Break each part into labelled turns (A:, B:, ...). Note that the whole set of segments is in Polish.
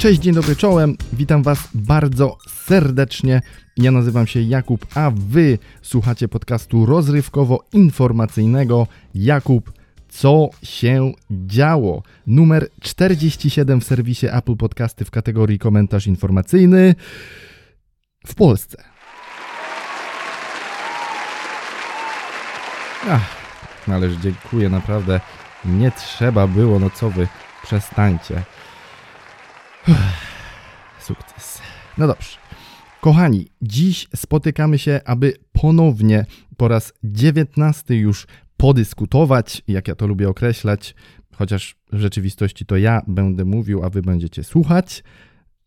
A: Cześć, dzień dobry, czołem. Witam Was bardzo serdecznie. Ja nazywam się Jakub, a Wy słuchacie podcastu rozrywkowo-informacyjnego Jakub. Co się działo? Numer 47 w serwisie Apple Podcasty w kategorii komentarz informacyjny w Polsce. Ach, ależ dziękuję, naprawdę nie trzeba było, no co wy, przestańcie. Sukces. No dobrze. Kochani, dziś spotykamy się, aby ponownie po raz dziewiętnasty już podyskutować, jak ja to lubię określać, chociaż w rzeczywistości to ja będę mówił, a wy będziecie słuchać.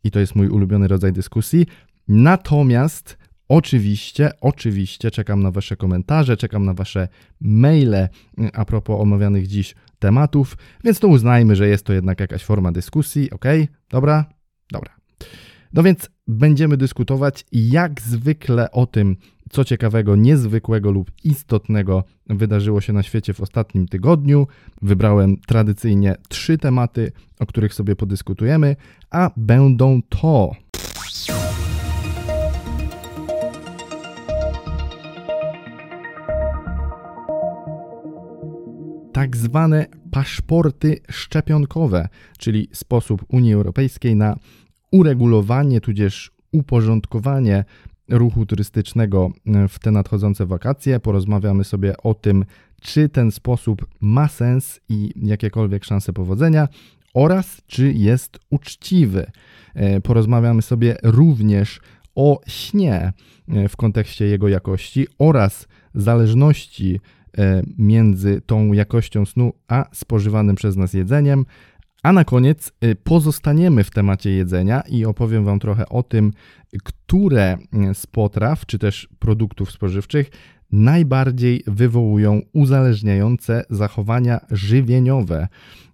A: I to jest mój ulubiony rodzaj dyskusji. Natomiast Oczywiście, oczywiście czekam na Wasze komentarze, czekam na Wasze maile a propos omawianych dziś tematów, więc to uznajmy, że jest to jednak jakaś forma dyskusji, ok? Dobra? Dobra. No więc będziemy dyskutować jak zwykle o tym, co ciekawego, niezwykłego lub istotnego wydarzyło się na świecie w ostatnim tygodniu. Wybrałem tradycyjnie trzy tematy, o których sobie podyskutujemy, a będą to tak zwane paszporty szczepionkowe, czyli sposób Unii Europejskiej na uregulowanie tudzież uporządkowanie ruchu turystycznego w te nadchodzące wakacje. Porozmawiamy sobie o tym, czy ten sposób ma sens i jakiekolwiek szanse powodzenia oraz czy jest uczciwy. E, porozmawiamy sobie również o śnie e, w kontekście jego jakości oraz zależności E, między tą jakością snu a spożywanym przez nas jedzeniem. A na koniec e, pozostaniemy w temacie jedzenia i opowiem Wam trochę o tym, które z potraw czy też produktów spożywczych najbardziej wywołują uzależniające zachowania żywieniowe.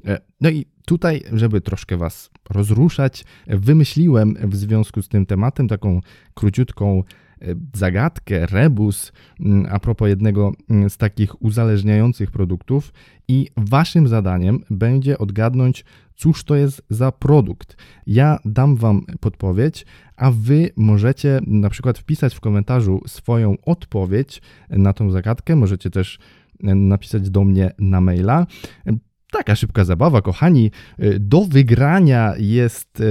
A: E, no i tutaj, żeby troszkę Was rozruszać, wymyśliłem w związku z tym tematem taką króciutką zagadkę, rebus mm, a propos jednego mm, z takich uzależniających produktów i waszym zadaniem będzie odgadnąć, cóż to jest za produkt. Ja dam wam podpowiedź, a wy możecie na przykład wpisać w komentarzu swoją odpowiedź na tą zagadkę. Możecie też napisać do mnie na maila. Taka szybka zabawa, kochani. Do wygrania jest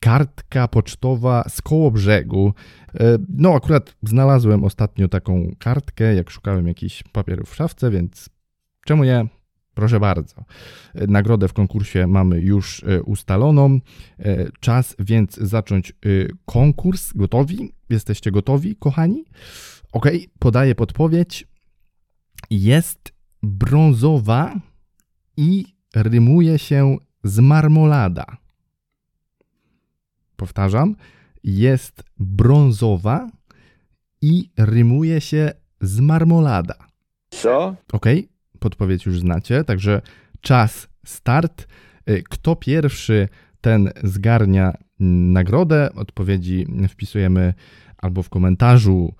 A: kartka pocztowa z koło brzegu. E, no, akurat znalazłem ostatnio taką kartkę, jak szukałem jakichś papierów w szafce, więc czemu nie? Proszę bardzo. E, nagrodę w konkursie mamy już e, ustaloną. Czas więc zacząć konkurs. Gotowi? Jesteście gotowi, kochani? Ok, podaję podpowiedź. Jest brązowa i rymuje się z marmolada. Powtarzam, jest brązowa i rymuje się z marmolada.
B: Co?
A: Ok, podpowiedź już znacie, także czas start. Y, kto pierwszy, ten zgarnia nagrodę. Odpowiedzi wpisujemy albo w komentarzu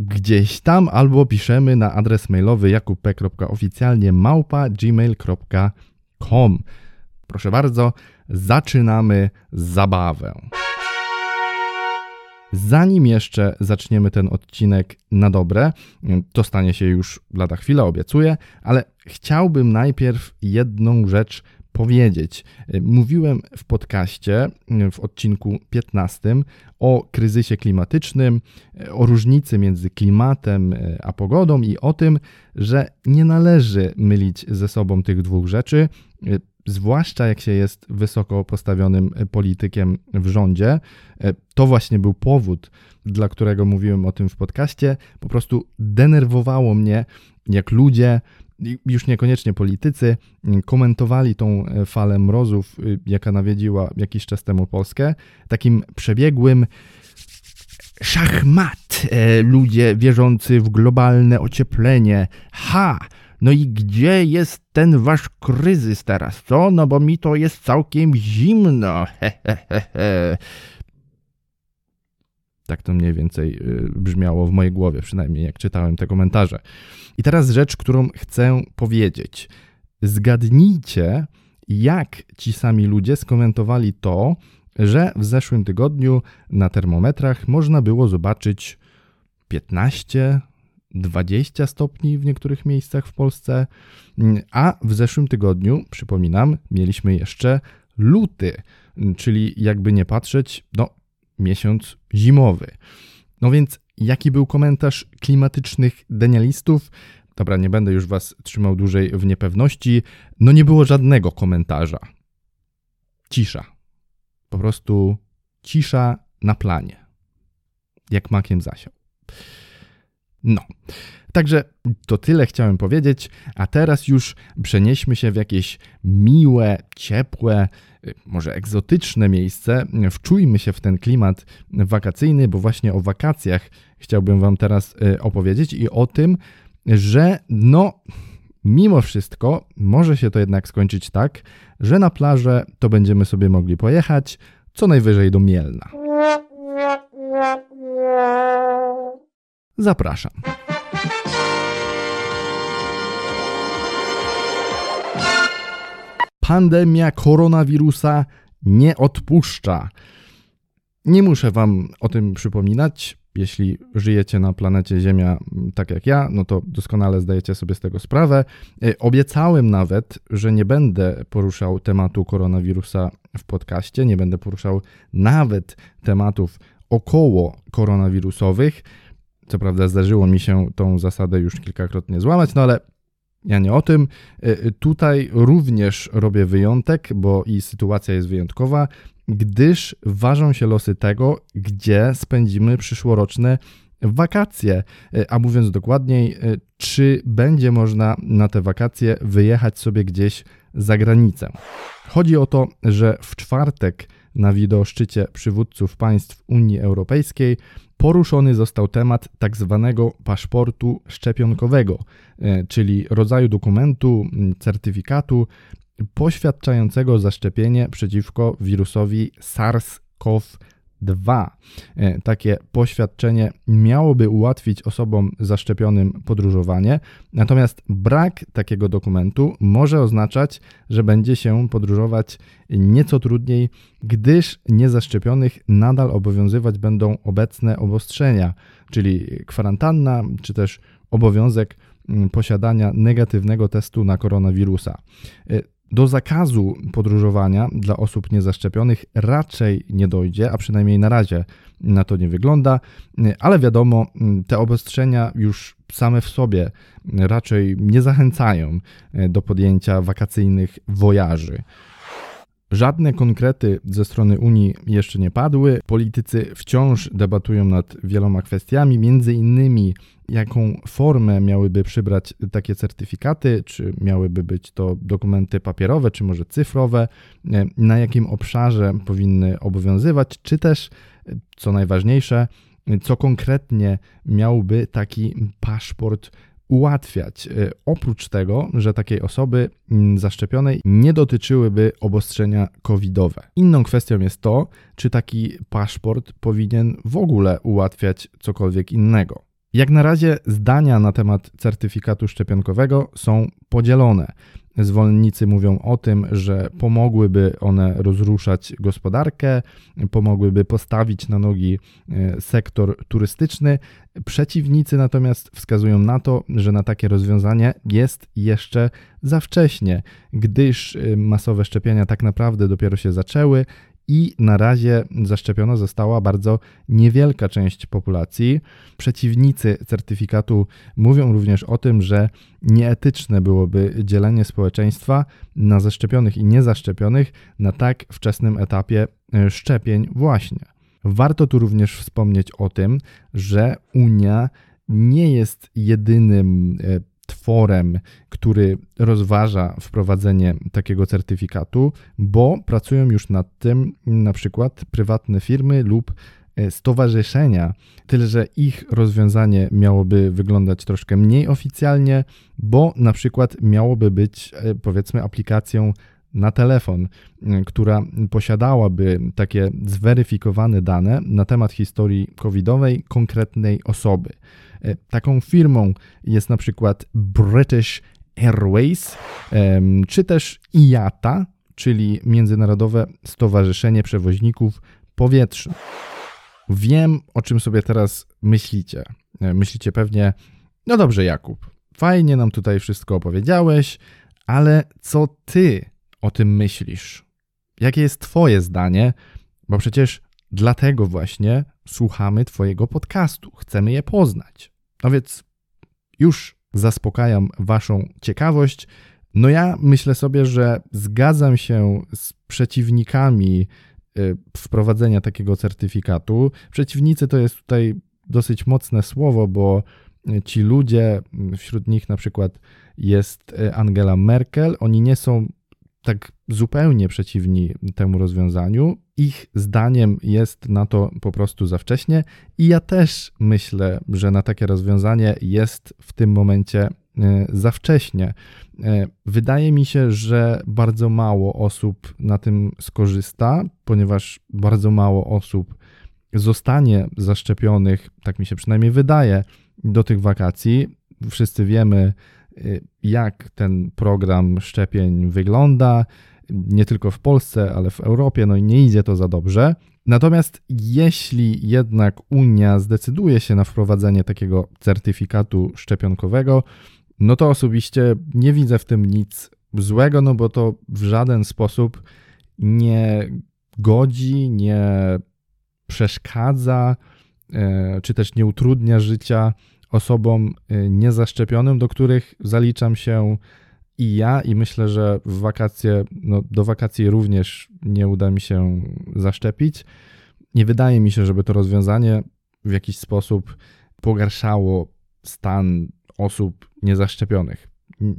A: gdzieś tam, albo piszemy na adres mailowy jakub.oficjalnie małpa gmail.com. Proszę bardzo, zaczynamy zabawę. Zanim jeszcze zaczniemy ten odcinek na dobre, to stanie się już lada chwila, obiecuję, ale chciałbym najpierw jedną rzecz powiedzieć. Mówiłem w podcaście w odcinku 15 o kryzysie klimatycznym, o różnicy między klimatem a pogodą i o tym, że nie należy mylić ze sobą tych dwóch rzeczy zwłaszcza jak się jest wysoko postawionym politykiem w rządzie. E, to właśnie był powód, dla którego mówiłem o tym w podcaście. Po prostu denerwowało mnie, jak ludzie, już niekoniecznie politycy, komentowali tą e, falę mrozów, y, jaka nawiedziła jakiś czas temu Polskę, takim przebiegłym szachmat. E, ludzie wierzący w globalne ocieplenie. Ha! No i gdzie jest ten wasz kryzys teraz, co? No bo mi to jest całkiem zimno. Tak to mniej więcej y, brzmiało w mojej głowie, przynajmniej jak czytałem te komentarze. I teraz rzecz, którą chcę powiedzieć. Zgadnijcie, jak ci sami ludzie skomentowali to, że w zeszłym tygodniu na termometrach można było zobaczyć 15, 20 stopni w niektórych miejscach w Polsce, a w zeszłym tygodniu, przypominam, mieliśmy jeszcze luty, czyli jakby nie patrzeć, no, miesiąc zimowy. No więc jaki był komentarz klimatycznych denialistów? Dobra, nie będę już Was trzymał dłużej w niepewności. No nie było żadnego komentarza. Cisza. Po prostu cisza na planie. Jak makiem zasiał. No. Także to tyle chciałem powiedzieć, a teraz już przenieśmy się w jakieś miłe, ciepłe, y, może egzotyczne miejsce. Wczujmy się w ten klimat wakacyjny, bo właśnie o wakacjach chciałbym Wam teraz y, opowiedzieć i o tym, że no, mimo wszystko może się to jednak skończyć tak, że na plażę to będziemy sobie mogli pojechać co najwyżej do Mielna. Zapraszam. Pandemia koronawirusa nie odpuszcza. Nie muszę Wam o tym przypominać. Jeśli żyjecie na planecie Ziemia tak jak ja, no to doskonale zdajecie sobie z tego sprawę. E, obiecałem nawet, że nie będę poruszał tematu koronawirusa w podcaście, nie będę poruszał nawet tematów około koronawirusowych. Co prawda zdarzyło mi się tą zasadę już kilkakrotnie złamać, no ale ja nie o tym. E, tutaj również robię wyjątek, bo i sytuacja jest wyjątkowa, gdyż ważą się losy tego, gdzie spędzimy przyszłoroczne wakacje, e, a mówiąc dokładniej, e, czy będzie można na te wakacje wyjechać sobie gdzieś za granicę. Chodzi o to, że w czwartek na wideoszczycie przywódców państw Unii Europejskiej poruszony został temat tak zwanego paszportu szczepionkowego, e, czyli rodzaju dokumentu, certyfikatu poświadczającego zaszczepienie przeciwko wirusowi SARS-CoV-2. 2. E, takie poświadczenie miałoby ułatwić osobom zaszczepionym podróżowanie, natomiast brak takiego dokumentu może oznaczać, że będzie się podróżować nieco trudniej, gdyż niezaszczepionych nadal obowiązywać będą obecne obostrzenia, czyli kwarantanna czy też obowiązek mm, posiadania negatywnego testu na koronawirusa. Do zakazu podróżowania dla osób niezaszczepionych raczej nie dojdzie, a przynajmniej na razie na to nie wygląda, ale wiadomo, te obostrzenia już same w sobie raczej nie zachęcają do podjęcia wakacyjnych wojaży. Żadne konkrety ze strony Unii jeszcze nie padły. Politycy wciąż debatują nad wieloma kwestiami, między innymi jaką formę miałyby przybrać takie certyfikaty, czy miałyby być to dokumenty papierowe, czy może cyfrowe, na jakim obszarze powinny obowiązywać, czy też, co najważniejsze, co konkretnie miałby taki paszport ułatwiać. E, oprócz tego, że takiej osoby mm, zaszczepionej nie dotyczyłyby obostrzenia covidowe. Inną kwestią jest to, czy taki paszport powinien w ogóle ułatwiać cokolwiek innego. Jak na razie zdania na temat certyfikatu szczepionkowego są podzielone. Zwolennicy mówią o tym, że pomogłyby one rozruszać gospodarkę, pomogłyby postawić na nogi e, sektor turystyczny. Przeciwnicy natomiast wskazują na to, że na takie rozwiązanie jest jeszcze za wcześnie, gdyż e, masowe szczepienia tak naprawdę dopiero się zaczęły i na razie zaszczepiona została bardzo niewielka część populacji. Przeciwnicy certyfikatu mówią również o tym, że nieetyczne byłoby dzielenie społeczeństwa na zaszczepionych i niezaszczepionych na tak wczesnym etapie e, szczepień właśnie. Warto tu również wspomnieć o tym, że Unia nie jest jedynym e, tworem, który rozważa wprowadzenie takiego certyfikatu, bo pracują już nad tym na przykład prywatne firmy lub e, stowarzyszenia, tyle że ich rozwiązanie miałoby wyglądać troszkę mniej oficjalnie, bo na przykład miałoby być e, powiedzmy aplikacją na telefon, e, która posiadałaby takie zweryfikowane dane na temat historii covidowej konkretnej osoby. E, taką firmą jest na przykład British Airways, czy też IATA, czyli Międzynarodowe Stowarzyszenie Przewoźników Powietrznych. Wiem, o czym sobie teraz myślicie. E, myślicie pewnie, no dobrze, Jakub, fajnie nam tutaj wszystko opowiedziałeś, ale co ty o tym myślisz? Jakie jest Twoje zdanie? Bo przecież dlatego właśnie słuchamy Twojego podcastu, chcemy je poznać. No więc już zaspokajam Waszą ciekawość. No ja myślę sobie, że zgadzam się z przeciwnikami y, wprowadzenia takiego certyfikatu. Przeciwnicy to jest tutaj dosyć mocne słowo, bo ci ludzie, wśród nich na przykład jest y, Angela Merkel, oni nie są tak zupełnie przeciwni temu rozwiązaniu. Ich zdaniem jest na to po prostu za wcześnie, i ja też myślę, że na takie rozwiązanie jest w tym momencie e, za wcześnie. E, wydaje mi się, że bardzo mało osób na tym skorzysta, ponieważ bardzo mało osób zostanie zaszczepionych, tak mi się przynajmniej wydaje, do tych wakacji. Wszyscy wiemy, jak ten program szczepień wygląda, nie tylko w Polsce, ale w Europie, no i nie idzie to za dobrze. Natomiast jeśli jednak Unia zdecyduje się na wprowadzenie takiego certyfikatu szczepionkowego, no to osobiście nie widzę w tym nic złego, no bo to w żaden sposób nie godzi, nie przeszkadza, e, czy też nie utrudnia życia osobom y, niezaszczepionym, do których zaliczam się i ja, i myślę, że w wakacje, no do wakacji również nie uda mi się zaszczepić. Nie wydaje mi się, żeby to rozwiązanie w jakiś sposób pogarszało stan osób niezaszczepionych.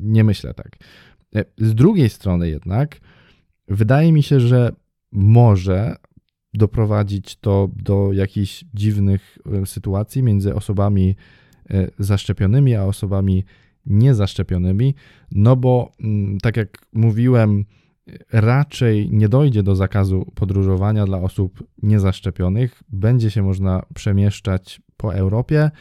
A: Nie myślę tak. E, z drugiej strony jednak, wydaje mi się, że może doprowadzić to do jakichś dziwnych e, sytuacji między osobami zaszczepionymi, a osobami niezaszczepionymi, no bo mm, tak jak mówiłem, raczej nie dojdzie do zakazu podróżowania dla osób niezaszczepionych. Będzie się można przemieszczać po Europie,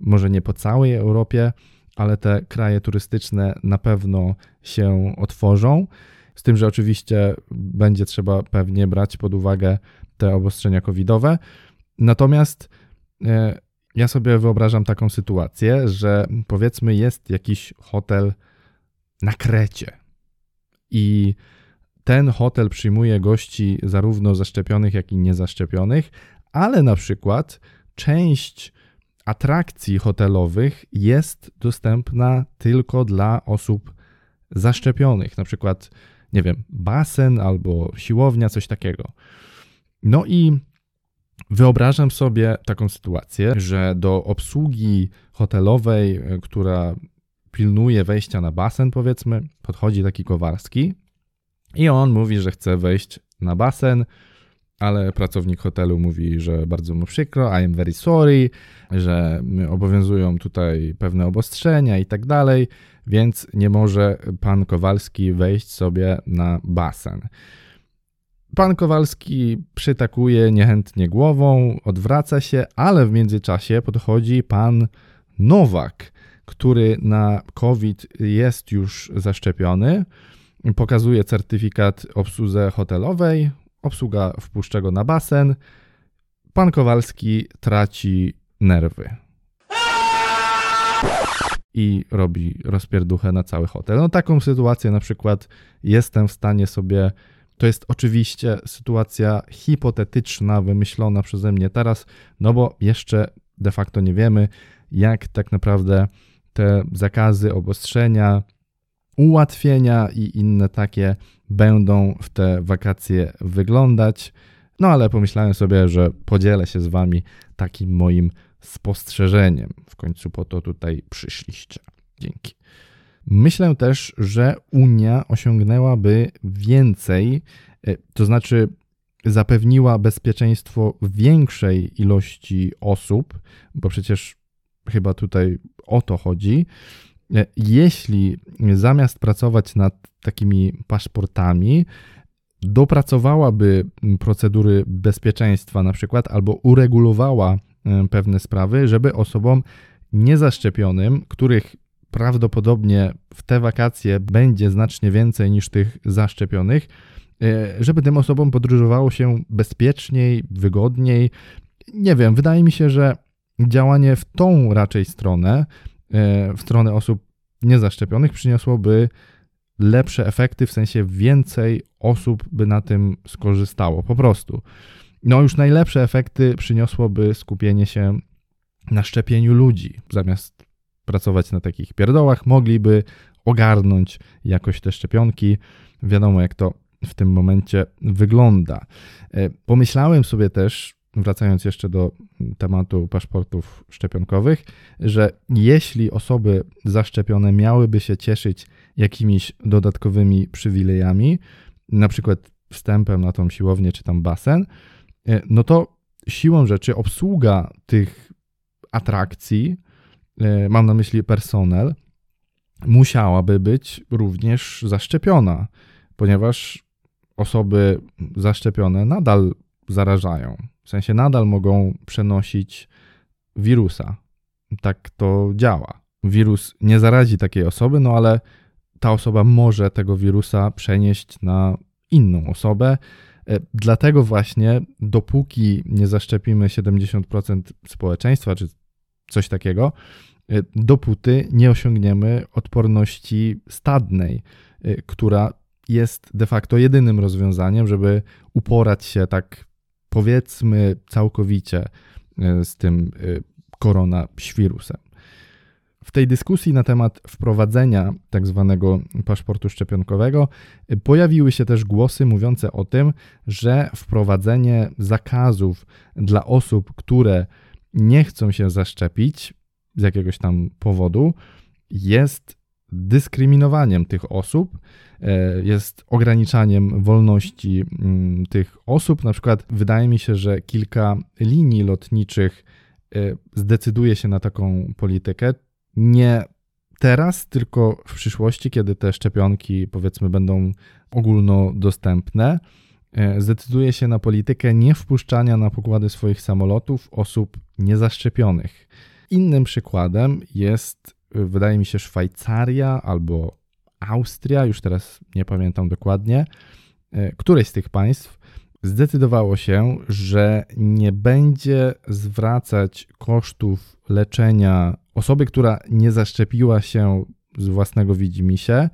A: może nie po całej Europie, ale te kraje turystyczne na pewno się otworzą. Z tym, że oczywiście będzie trzeba pewnie brać pod uwagę te obostrzenia covidowe. Natomiast e, ja sobie wyobrażam taką sytuację, że powiedzmy jest jakiś hotel na Krecie i ten hotel przyjmuje gości zarówno zaszczepionych, jak i niezaszczepionych, ale na przykład część atrakcji hotelowych jest dostępna tylko dla osób zaszczepionych, na przykład, nie wiem, basen albo siłownia, coś takiego. No i Wyobrażam sobie taką sytuację, że do obsługi hotelowej, e, która pilnuje wejścia na basen, powiedzmy, podchodzi taki Kowalski i on mówi, że chce wejść na basen, ale pracownik hotelu mówi, że bardzo mu przykro, I am very sorry, że obowiązują tutaj pewne obostrzenia i tak dalej, więc nie może pan Kowalski wejść sobie na basen. Pan Kowalski przytakuje niechętnie głową, odwraca się, ale w międzyczasie podchodzi pan Nowak, który na COVID jest już zaszczepiony. Pokazuje certyfikat obsłudze hotelowej, obsługa wpuszcza go na basen. Pan Kowalski traci nerwy i robi rozpierduchę na cały hotel. No taką sytuację na przykład jestem w stanie sobie to jest oczywiście sytuacja hipotetyczna, wymyślona przeze mnie teraz, no bo jeszcze de facto nie wiemy, jak tak naprawdę te zakazy, obostrzenia, ułatwienia i inne takie będą w te wakacje wyglądać. No ale pomyślałem sobie, że podzielę się z Wami takim moim spostrzeżeniem. W końcu po to tutaj przyszliście. Dzięki. Myślę też, że Unia osiągnęłaby więcej, e, to znaczy zapewniła bezpieczeństwo większej ilości osób, bo przecież chyba tutaj o to chodzi. E, jeśli zamiast pracować nad takimi paszportami, dopracowałaby procedury bezpieczeństwa, na przykład, albo uregulowała e, pewne sprawy, żeby osobom niezaszczepionym, których prawdopodobnie w te wakacje będzie znacznie więcej niż tych zaszczepionych, e, żeby tym osobom podróżowało się bezpieczniej, wygodniej. Nie wiem, wydaje mi się, że działanie w tą raczej stronę, e, w stronę osób niezaszczepionych, przyniosłoby lepsze efekty, w sensie więcej osób by na tym skorzystało, po prostu. No już najlepsze efekty przyniosłoby skupienie się na szczepieniu ludzi. Zamiast pracować na takich pierdołach, mogliby ogarnąć jakoś te szczepionki. Wiadomo, jak to w tym momencie wygląda. E, pomyślałem sobie też, wracając jeszcze do tematu paszportów szczepionkowych, że jeśli osoby zaszczepione miałyby się cieszyć jakimiś dodatkowymi przywilejami, na przykład wstępem na tą siłownię czy tam basen, e, no to siłą rzeczy obsługa tych atrakcji, mam na myśli personel, musiałaby być również zaszczepiona, ponieważ osoby zaszczepione nadal zarażają. W sensie nadal mogą przenosić wirusa. Tak to działa. Wirus nie zarazi takiej osoby, no ale ta osoba może tego wirusa przenieść na inną osobę. E, dlatego właśnie, dopóki nie zaszczepimy 70% społeczeństwa, czy coś takiego, e, dopóty nie osiągniemy odporności stadnej, e, która jest de facto jedynym rozwiązaniem, żeby uporać się tak powiedzmy całkowicie z tym koronaświrusem. W tej dyskusji na temat wprowadzenia tak zwanego paszportu szczepionkowego pojawiły się też głosy mówiące o tym, że wprowadzenie zakazów dla osób, które nie chcą się zaszczepić z jakiegoś tam powodu, jest dyskryminowaniem tych osób, e, jest ograniczaniem wolności mm, tych osób. Na przykład wydaje mi się, że kilka linii lotniczych e, zdecyduje się na taką politykę, nie teraz, tylko w przyszłości, kiedy te szczepionki powiedzmy będą ogólnodostępne, zdecyduje się na politykę niewpuszczania na pokłady swoich samolotów osób niezaszczepionych. Innym przykładem jest, e, wydaje mi się, Szwajcaria albo Austria, już teraz nie pamiętam dokładnie, e, któreś z tych państw zdecydowało się, że nie będzie zwracać kosztów leczenia osoby, która nie zaszczepiła się z własnego widzimisię,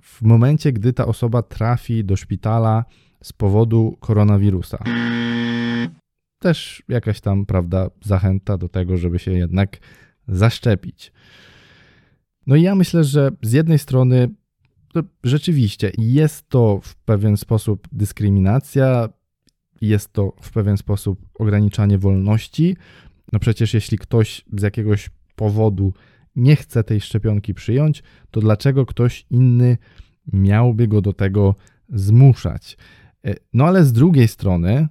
A: w momencie, gdy ta osoba trafi do szpitala z powodu koronawirusa. Też jakaś tam, prawda, zachęta do tego, żeby się jednak zaszczepić. No i ja myślę, że z jednej strony rzeczywiście jest to w pewien sposób dyskryminacja, jest to w pewien sposób ograniczanie wolności. No przecież jeśli ktoś z jakiegoś powodu nie chce tej szczepionki przyjąć, to dlaczego ktoś inny miałby go do tego zmuszać? E, no ale z drugiej strony,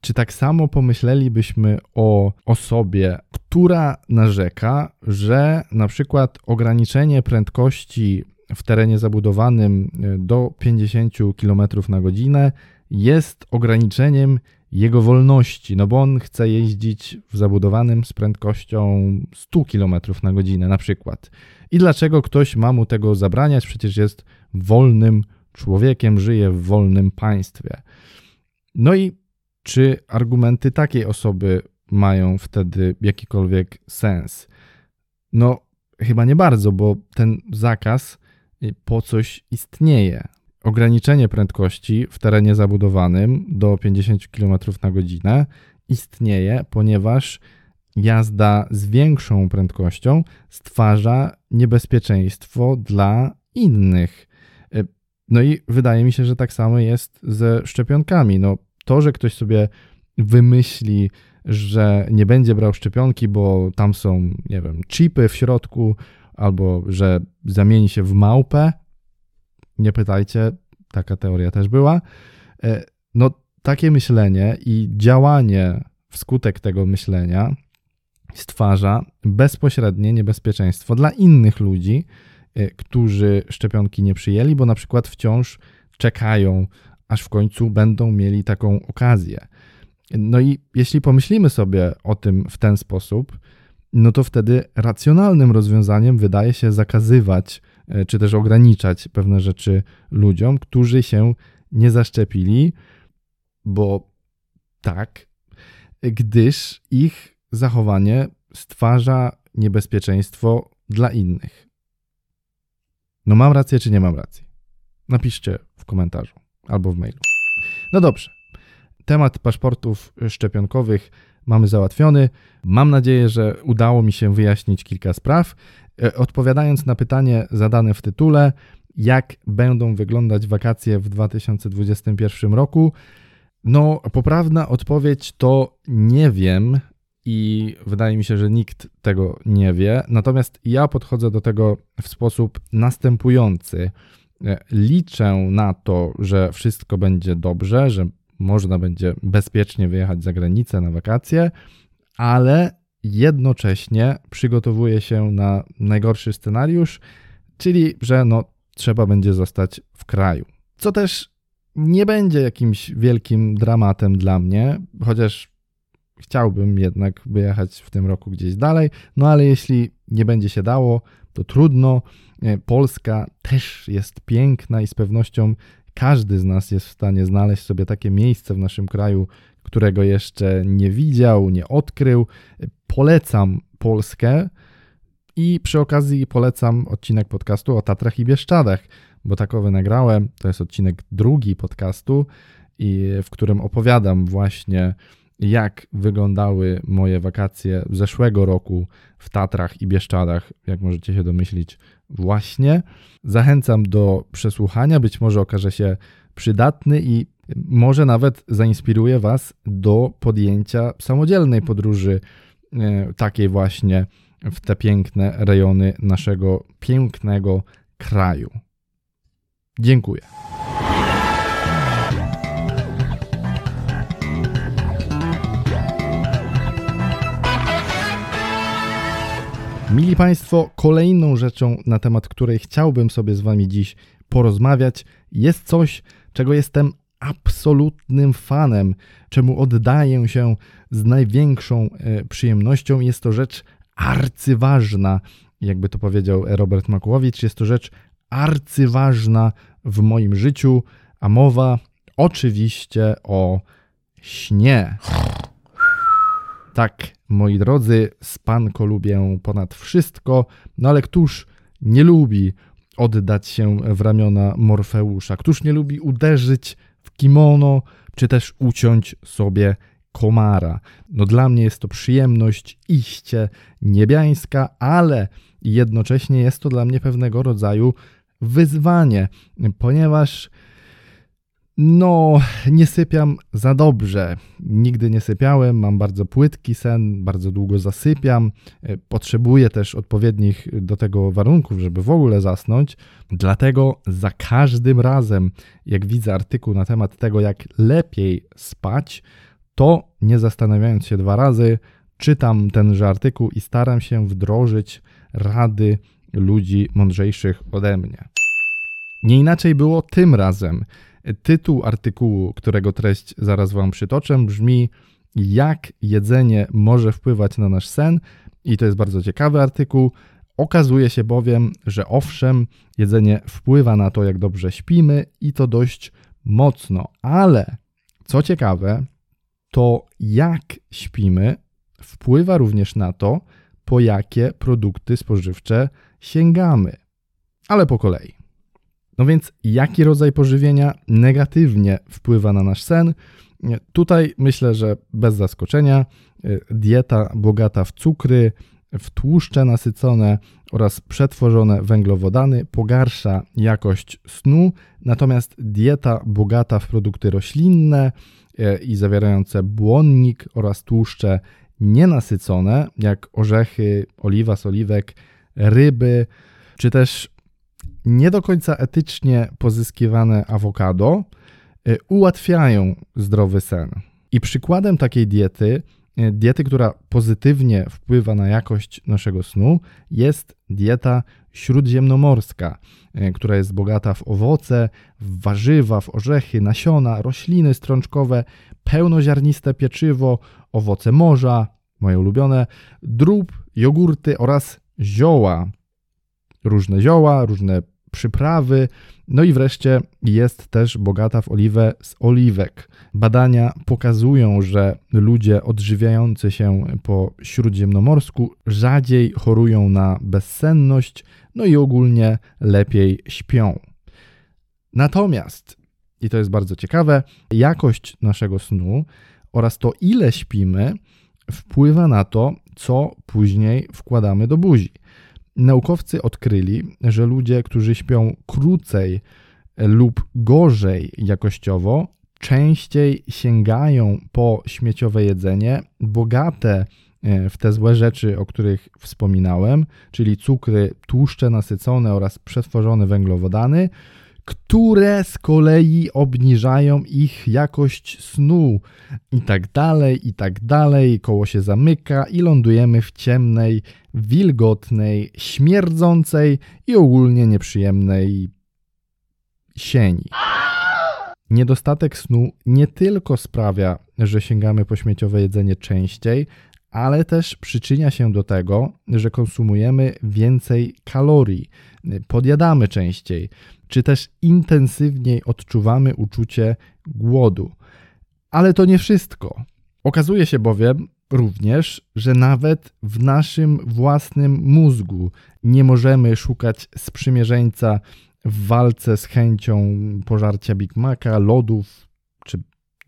A: czy tak samo pomyślelibyśmy o osobie, która narzeka, że na przykład ograniczenie prędkości w terenie zabudowanym e, do 50 km na godzinę jest ograniczeniem jego wolności, no bo on chce jeździć w zabudowanym z prędkością 100 km na godzinę na przykład. I dlaczego ktoś ma mu tego zabraniać? Przecież jest wolnym człowiekiem, żyje w wolnym państwie. No i czy argumenty takiej osoby mają wtedy jakikolwiek sens? No, chyba nie bardzo, bo ten zakaz po coś istnieje. Ograniczenie prędkości w terenie zabudowanym do 50 km na godzinę istnieje, ponieważ jazda z większą prędkością stwarza niebezpieczeństwo dla innych. No i wydaje mi się, że tak samo jest ze szczepionkami. No, to, że ktoś sobie wymyśli, że nie będzie brał szczepionki, bo tam są, nie wiem, chipy w środku, albo że zamieni się w małpę, nie pytajcie, taka teoria też była. E, no, takie myślenie i działanie wskutek tego myślenia stwarza bezpośrednie niebezpieczeństwo dla innych ludzi, którzy szczepionki nie przyjęli, bo na przykład wciąż czekają, aż w końcu będą mieli taką okazję. No i jeśli pomyślimy sobie o tym w ten sposób, no to wtedy racjonalnym rozwiązaniem wydaje się zakazywać e, czy też ograniczać pewne rzeczy ludziom, którzy się nie zaszczepili, bo tak, gdyż ich zachowanie stwarza niebezpieczeństwo dla innych. No mam rację, czy nie mam racji? Napiszcie w komentarzu albo w mailu. No dobrze. Temat paszportów szczepionkowych mamy załatwiony. Mam nadzieję, że udało mi się wyjaśnić kilka spraw. E, odpowiadając na pytanie zadane w tytule, jak będą wyglądać wakacje w 2021 roku, no, poprawna odpowiedź to nie wiem i wydaje mi się, że nikt tego nie wie. Natomiast ja podchodzę do tego w sposób następujący. E, liczę na to, że wszystko będzie dobrze, że można będzie bezpiecznie wyjechać za granicę na wakacje, ale jednocześnie przygotowuję się na najgorszy scenariusz, czyli że no, trzeba będzie zostać w kraju. Co też nie będzie jakimś wielkim dramatem dla mnie, chociaż chciałbym jednak wyjechać w tym roku gdzieś dalej, no ale jeśli nie będzie się dało, to trudno. E, Polska też jest piękna i z pewnością każdy z nas jest w stanie znaleźć sobie takie miejsce w naszym kraju, którego jeszcze nie widział, nie odkrył. Polecam Polskę i przy okazji polecam odcinek podcastu o Tatrach i Bieszczadach, bo takowy nagrałem. To jest odcinek drugi podcastu, i w którym opowiadam właśnie jak wyglądały moje wakacje zeszłego roku w Tatrach i Bieszczadach, jak możecie się domyślić, właśnie. Zachęcam do przesłuchania, być może okaże się przydatny i może nawet zainspiruje Was do podjęcia samodzielnej podróży, e, takiej właśnie w te piękne rejony naszego pięknego kraju. Dziękuję. Mili Państwo, kolejną rzeczą, na temat której chciałbym sobie z Wami dziś porozmawiać, jest coś, czego jestem absolutnym fanem, czemu oddaję się z największą e, przyjemnością. Jest to rzecz arcyważna, jakby to powiedział Robert Makłowicz, jest to rzecz arcyważna w moim życiu, a mowa oczywiście o śnie. Tak, moi drodzy, spanko lubię ponad wszystko, no ale któż nie lubi oddać się w ramiona Morfeusza? Któż nie lubi uderzyć w kimono, czy też uciąć sobie komara? No dla mnie jest to przyjemność iście niebiańska, ale jednocześnie jest to dla mnie pewnego rodzaju wyzwanie, ponieważ no, nie sypiam za dobrze. Nigdy nie sypiałem, mam bardzo płytki sen, bardzo długo zasypiam. E, potrzebuję też odpowiednich do tego warunków, żeby w ogóle zasnąć. Dlatego za każdym razem, jak widzę artykuł na temat tego, jak lepiej spać, to nie zastanawiając się dwa razy, czytam tenże artykuł i staram się wdrożyć rady ludzi mądrzejszych ode mnie. Nie inaczej było tym razem. Tytuł artykułu, którego treść zaraz Wam przytoczę, brzmi: Jak jedzenie może wpływać na nasz sen? I to jest bardzo ciekawy artykuł. Okazuje się bowiem, że owszem, jedzenie wpływa na to, jak dobrze śpimy i to dość mocno, ale co ciekawe, to jak śpimy wpływa również na to, po jakie produkty spożywcze sięgamy. Ale po kolei. No więc jaki rodzaj pożywienia negatywnie wpływa na nasz sen? Tutaj myślę, że bez zaskoczenia y, dieta bogata w cukry, w tłuszcze nasycone oraz przetworzone węglowodany pogarsza jakość snu, natomiast dieta bogata w produkty roślinne y, i zawierające błonnik oraz tłuszcze nienasycone, jak orzechy, oliwa z oliwek, ryby, czy też nie do końca etycznie pozyskiwane awokado y, ułatwiają zdrowy sen. I przykładem takiej diety, y, diety, która pozytywnie wpływa na jakość naszego snu, jest dieta śródziemnomorska, y, która jest bogata w owoce, w warzywa, w orzechy, nasiona, rośliny strączkowe, pełnoziarniste pieczywo, owoce morza, moje ulubione, drób, jogurty oraz zioła różne zioła, różne przyprawy, no i wreszcie jest też bogata w oliwę z oliwek. Badania pokazują, że ludzie odżywiający się po śródziemnomorsku rzadziej chorują na bezsenność, no i ogólnie lepiej śpią. Natomiast, i to jest bardzo ciekawe, jakość naszego snu oraz to, ile śpimy, wpływa na to, co później wkładamy do buzi. Naukowcy odkryli, że ludzie, którzy śpią krócej lub gorzej jakościowo, częściej sięgają po śmieciowe jedzenie, bogate e, w te złe rzeczy, o których wspominałem, czyli cukry, tłuszcze nasycone oraz przetworzone węglowodany, które z kolei obniżają ich jakość snu i tak dalej, i tak dalej. Koło się zamyka i lądujemy w ciemnej, wilgotnej, śmierdzącej i ogólnie nieprzyjemnej sieni. Niedostatek snu nie tylko sprawia, że sięgamy po śmieciowe jedzenie częściej, ale też przyczynia się do tego, że konsumujemy więcej kalorii, podjadamy częściej, czy też intensywniej odczuwamy uczucie głodu. Ale to nie wszystko. Okazuje się bowiem również, że nawet w naszym własnym mózgu nie możemy szukać sprzymierzeńca w walce z chęcią pożarcia Big Maca, lodów czy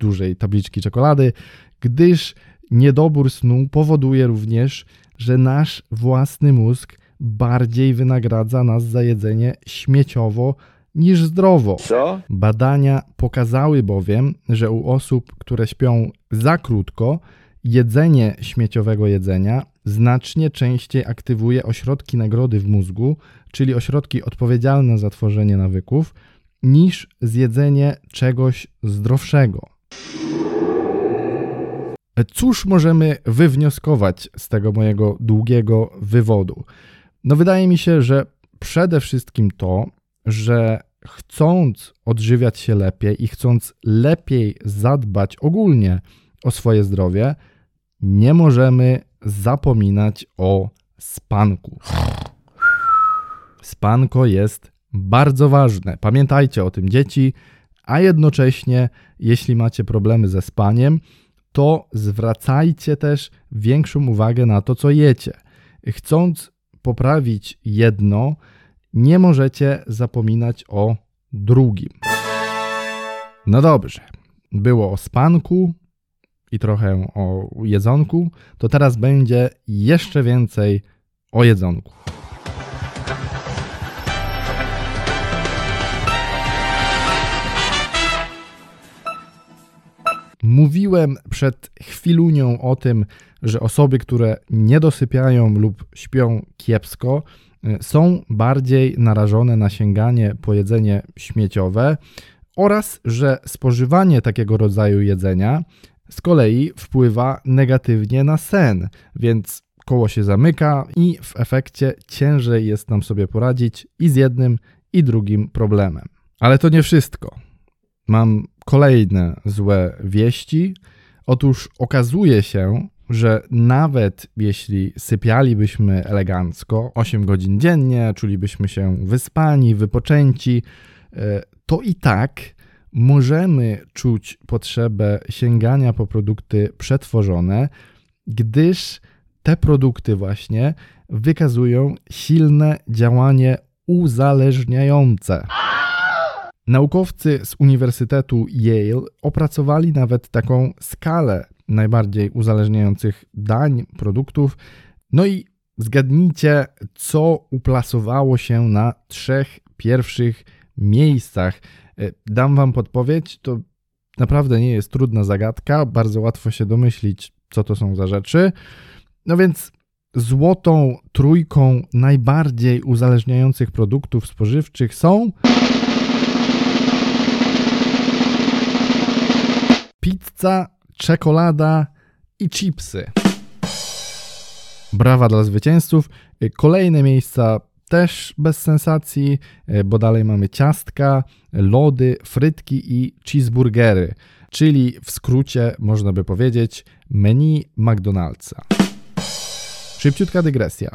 A: dużej tabliczki czekolady, gdyż niedobór snu powoduje również, że nasz własny mózg bardziej wynagradza nas za jedzenie śmieciowo niż zdrowo.
B: Co?
A: Badania pokazały bowiem, że u osób, które śpią za krótko, jedzenie śmieciowego jedzenia znacznie częściej aktywuje ośrodki nagrody w mózgu, czyli ośrodki odpowiedzialne za tworzenie nawyków, niż zjedzenie czegoś zdrowszego. Cóż możemy wywnioskować z tego mojego długiego wywodu? No, wydaje mi się, że przede wszystkim to, że chcąc odżywiać się lepiej i chcąc lepiej zadbać ogólnie o swoje zdrowie, nie możemy zapominać o spanku. Spanko jest bardzo ważne. Pamiętajcie o tym, dzieci, a jednocześnie, jeśli macie problemy ze spaniem, to zwracajcie też większą uwagę na to, co jecie. Chcąc poprawić jedno, nie możecie zapominać o drugim. No dobrze, było o spanku i trochę o jedzonku, to teraz będzie jeszcze więcej o jedzonku. Mówiłem przed chwilunią o tym, że osoby, które nie dosypiają lub śpią kiepsko, y, są bardziej narażone na sięganie po jedzenie śmieciowe oraz że spożywanie takiego rodzaju jedzenia z kolei wpływa negatywnie na sen, więc koło się zamyka i w efekcie ciężej jest nam sobie poradzić i z jednym, i drugim problemem. Ale to nie wszystko. Mam kolejne złe wieści. Otóż okazuje się, że nawet jeśli sypialibyśmy elegancko 8 godzin dziennie, czulibyśmy się wyspani, wypoczęci, e, to i tak możemy czuć potrzebę sięgania po produkty przetworzone, gdyż te produkty właśnie wykazują silne działanie uzależniające. Naukowcy z Uniwersytetu Yale opracowali nawet taką skalę najbardziej uzależniających dań, produktów. No i zgadnijcie, co uplasowało się na trzech pierwszych miejscach. E, dam Wam podpowiedź, to naprawdę nie jest trudna zagadka, bardzo łatwo się domyślić, co to są za rzeczy. No więc złotą trójką najbardziej uzależniających produktów spożywczych są pizza, czekolada i chipsy. Brawa dla zwycięzców. Kolejne miejsca też bez sensacji, bo dalej mamy ciastka, lody, frytki i cheeseburgery, czyli w skrócie można by powiedzieć menu McDonald'sa. Szybciutka dygresja.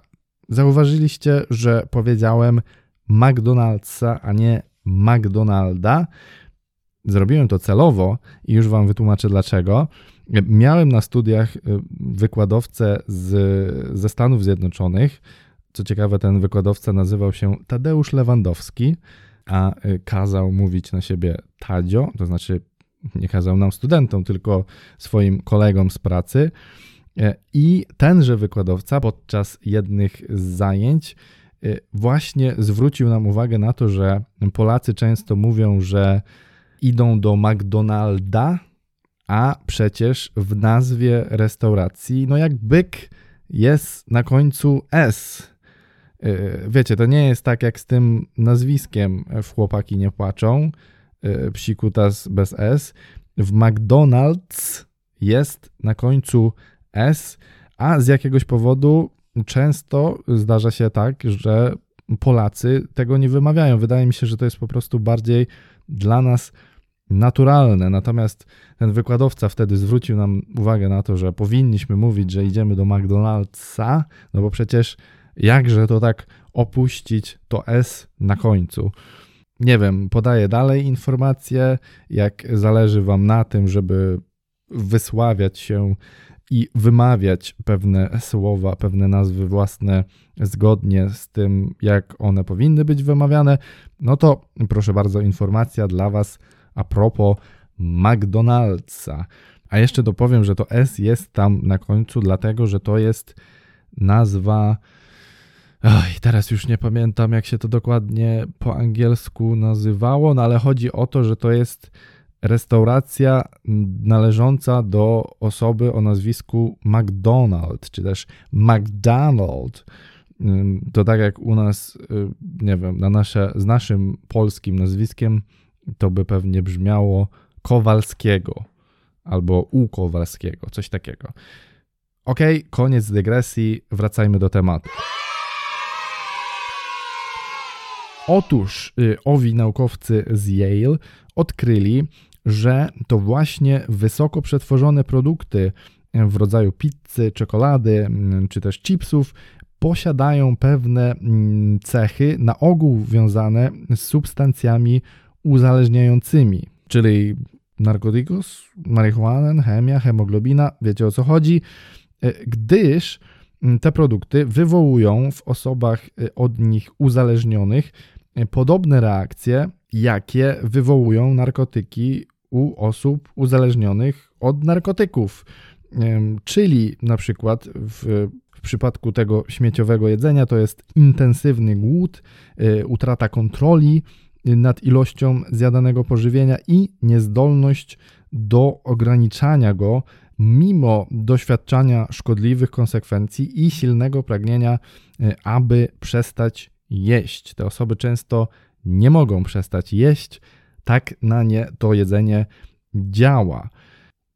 A: zauważyliście, że powiedziałem McDonald'sa, a nie McDonalda. Zrobiłem to celowo i już Wam wytłumaczę dlaczego. Miałem na studiach y, wykładowcę z, ze Stanów Zjednoczonych. Co ciekawe, ten wykładowca nazywał się Tadeusz Lewandowski, a y, kazał mówić na siebie Tadzio, to znaczy nie kazał nam studentom, tylko swoim kolegom z pracy. E, I tenże wykładowca podczas jednych z zajęć e, właśnie zwrócił nam uwagę na to, że Polacy często mówią, że idą do McDonalda, a przecież w nazwie restauracji, no jak byk, jest na końcu S. E, wiecie, to nie jest tak jak z tym nazwiskiem w Chłopaki nie płaczą, psikutas bez S. W McDonald's jest na końcu S, a z jakiegoś powodu często zdarza się tak, że Polacy tego nie wymawiają. Wydaje mi się, że to jest po prostu bardziej dla nas naturalne. Natomiast ten wykładowca wtedy zwrócił nam uwagę na to, że powinniśmy mówić, że idziemy do McDonald'sa, no bo przecież jakże to tak opuścić to S na końcu. Nie wiem, podaję dalej informacje, jak zależy Wam na tym, żeby wysławiać się i wymawiać pewne słowa, pewne nazwy własne zgodnie z tym, jak one powinny być wymawiane, no to proszę bardzo, informacja dla Was a propos McDonald'sa. A jeszcze dopowiem, że to S jest tam na końcu, dlatego że to jest nazwa. Oj, teraz już nie pamiętam, jak się to dokładnie po angielsku nazywało, no ale chodzi o to, że to jest restauracja należąca do osoby o nazwisku McDonald, czy też McDonald. To tak jak u nas, y, nie wiem, na nasze, z naszym polskim nazwiskiem, to by pewnie brzmiało Kowalskiego albo u Kowalskiego, coś takiego. Ok, koniec dygresji, wracajmy do tematu. Otóż y, owi naukowcy z Yale odkryli, że to właśnie wysoko przetworzone produkty w rodzaju pizzy, czekolady mm, czy też chipsów posiadają pewne mm, cechy, na ogół związane z substancjami uzależniającymi, czyli narkotykus, marihuana, chemia, hemoglobina, wiecie o co chodzi, e, gdyż mm, te produkty wywołują w osobach e, od nich uzależnionych e, podobne reakcje, jakie wywołują narkotyki u osób uzależnionych od narkotyków. Czyli na przykład w, w przypadku tego śmieciowego jedzenia to jest intensywny głód, utrata kontroli nad ilością zjadanego pożywienia i niezdolność do ograniczania go mimo doświadczania szkodliwych konsekwencji i silnego pragnienia, y, aby przestać jeść. Te osoby często nie mogą przestać jeść, tak na nie to jedzenie działa.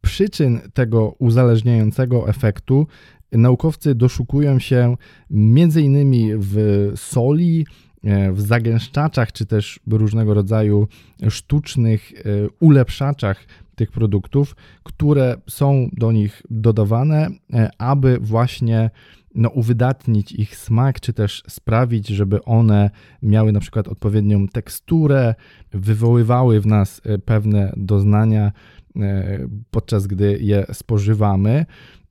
A: Przyczyn tego uzależniającego efektu naukowcy doszukują się m.in. w soli, e, w zagęszczaczach, czy też różnego rodzaju sztucznych e, ulepszaczach tych produktów, które są do nich dodawane, e, aby właśnie no, uwydatnić ich smak, czy też sprawić, żeby one miały na przykład odpowiednią teksturę, wywoływały w nas e, pewne doznania, e, podczas gdy je spożywamy.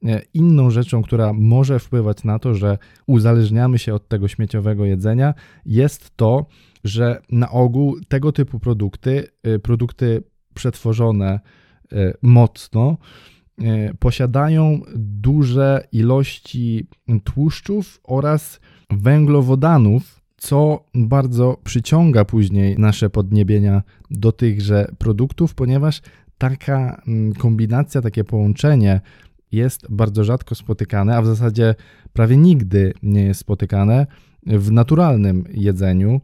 A: E, inną rzeczą, która może wpływać na to, że uzależniamy się od tego śmieciowego jedzenia, jest to, że na ogół tego typu produkty, produkty przetworzone mocno, E, posiadają duże ilości tłuszczów oraz węglowodanów, co bardzo przyciąga później nasze podniebienia do tychże produktów, ponieważ taka mm, kombinacja, takie połączenie jest bardzo rzadko spotykane, a w zasadzie prawie nigdy nie jest spotykane w naturalnym jedzeniu.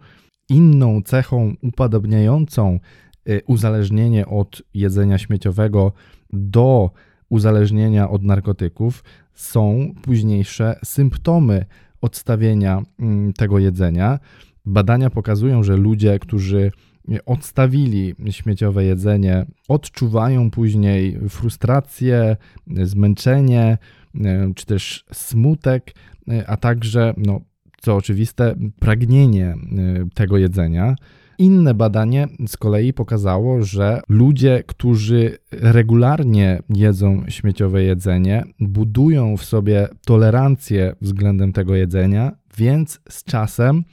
A: Inną cechą upodobniającą e, uzależnienie od jedzenia śmieciowego do uzależnienia od narkotyków są późniejsze symptomy odstawienia mm, tego jedzenia. Badania pokazują, że ludzie, którzy odstawili śmieciowe jedzenie, odczuwają później frustrację, zmęczenie, e, czy też smutek, e, a także no, co oczywiste, pragnienie tego jedzenia. Inne badanie z kolei pokazało, że ludzie, którzy regularnie jedzą śmieciowe jedzenie, budują w sobie tolerancję względem tego jedzenia, więc z czasem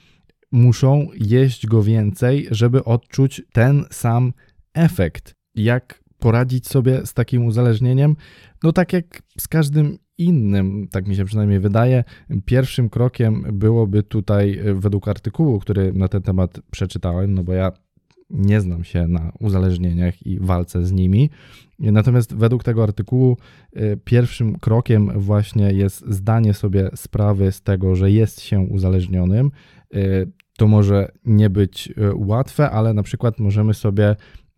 A: muszą jeść go więcej, żeby odczuć ten sam efekt. Jak poradzić sobie z takim uzależnieniem? No tak jak z każdym innym, tak mi się przynajmniej wydaje, pierwszym krokiem byłoby tutaj, według artykułu, który na ten temat przeczytałem, no bo ja nie znam się na uzależnieniach i walce z nimi. Natomiast według tego artykułu y, pierwszym krokiem właśnie jest zdanie sobie sprawy z tego, że jest się uzależnionym. To może nie być y, łatwe, ale na przykład możemy sobie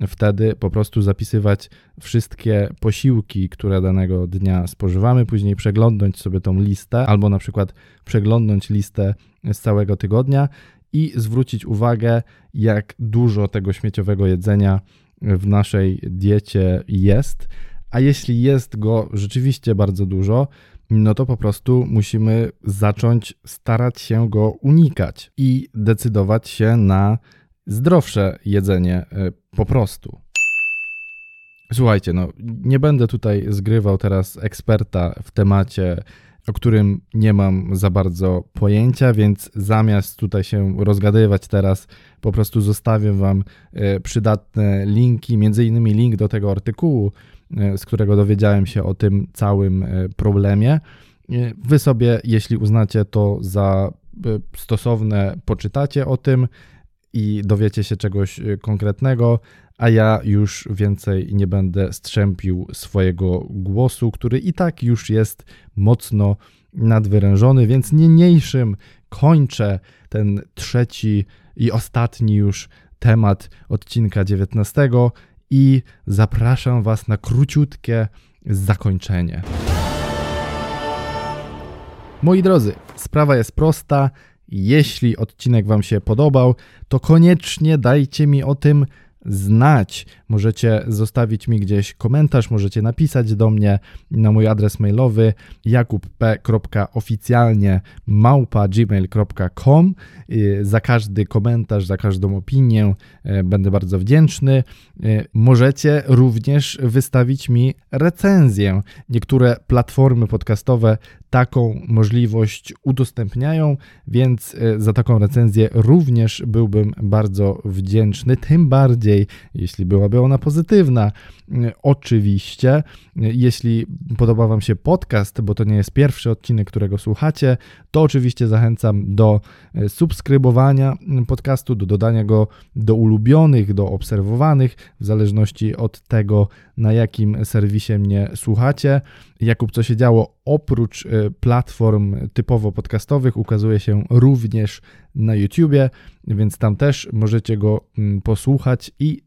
A: wtedy po prostu zapisywać wszystkie posiłki, które danego dnia spożywamy, później przeglądnąć sobie tą listę, albo na przykład przeglądnąć listę z całego tygodnia i zwrócić uwagę, jak dużo tego śmieciowego jedzenia w naszej diecie jest. A jeśli jest go rzeczywiście bardzo dużo, no to po prostu musimy zacząć starać się go unikać i decydować się na zdrowsze jedzenie e, po prostu. Słuchajcie, no nie będę tutaj zgrywał teraz eksperta w temacie, o którym nie mam za bardzo pojęcia, więc zamiast tutaj się rozgadywać teraz, po prostu zostawię Wam e, przydatne linki, między innymi link do tego artykułu, e, z którego dowiedziałem się o tym całym problemie. Wy sobie, jeśli uznacie to za stosowne, poczytacie o tym i dowiecie się czegoś konkretnego, a ja już więcej nie będę strzępił swojego głosu, który i tak już jest mocno nadwyrężony, więc niniejszym kończę ten trzeci i ostatni już temat odcinka 19 i zapraszam Was na króciutkie zakończenie. Moi drodzy, sprawa jest prosta. Jeśli odcinek Wam się podobał, to koniecznie dajcie mi o tym znać. Możecie zostawić mi gdzieś komentarz, możecie napisać do mnie na mój adres mailowy jakubp.oficjalnie za każdy komentarz, za każdą opinię y, będę bardzo wdzięczny. Y, możecie również wystawić mi recenzję. Niektóre platformy podcastowe taką możliwość udostępniają, więc za taką recenzję również byłbym bardzo wdzięczny. Tym bardziej, jeśli byłaby ona pozytywna. Oczywiście, jeśli podoba Wam się podcast, bo to nie jest pierwszy odcinek, którego słuchacie, to oczywiście zachęcam do subskrybowania podcastu, do dodania go do ulubionych, do obserwowanych, w zależności od tego, na jakim serwisie mnie słuchacie. Jakub, co się działo oprócz e, platform typowo podcastowych, ukazuje się również na YouTubie, więc tam też możecie go mm, posłuchać i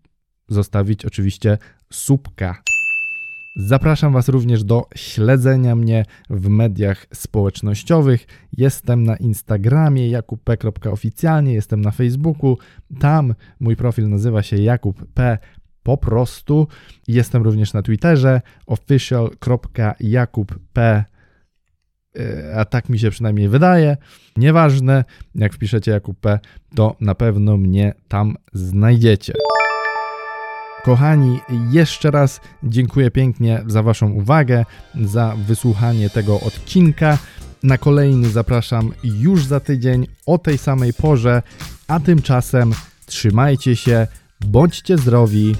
A: zostawić oczywiście subka. Zapraszam Was również do śledzenia mnie w mediach społecznościowych. Jestem na Instagramie jakubp.oficjalnie, jestem na Facebooku. Tam mój profil nazywa się Jakub P po prostu. Jestem również na Twitterze official.jakubp a tak mi się przynajmniej wydaje. Nieważne, jak wpiszecie Jakub P, to na pewno mnie tam znajdziecie. Kochani, jeszcze raz dziękuję pięknie za Waszą uwagę, za wysłuchanie tego odcinka. Na kolejny zapraszam już za tydzień o tej samej porze, a tymczasem trzymajcie się, bądźcie zdrowi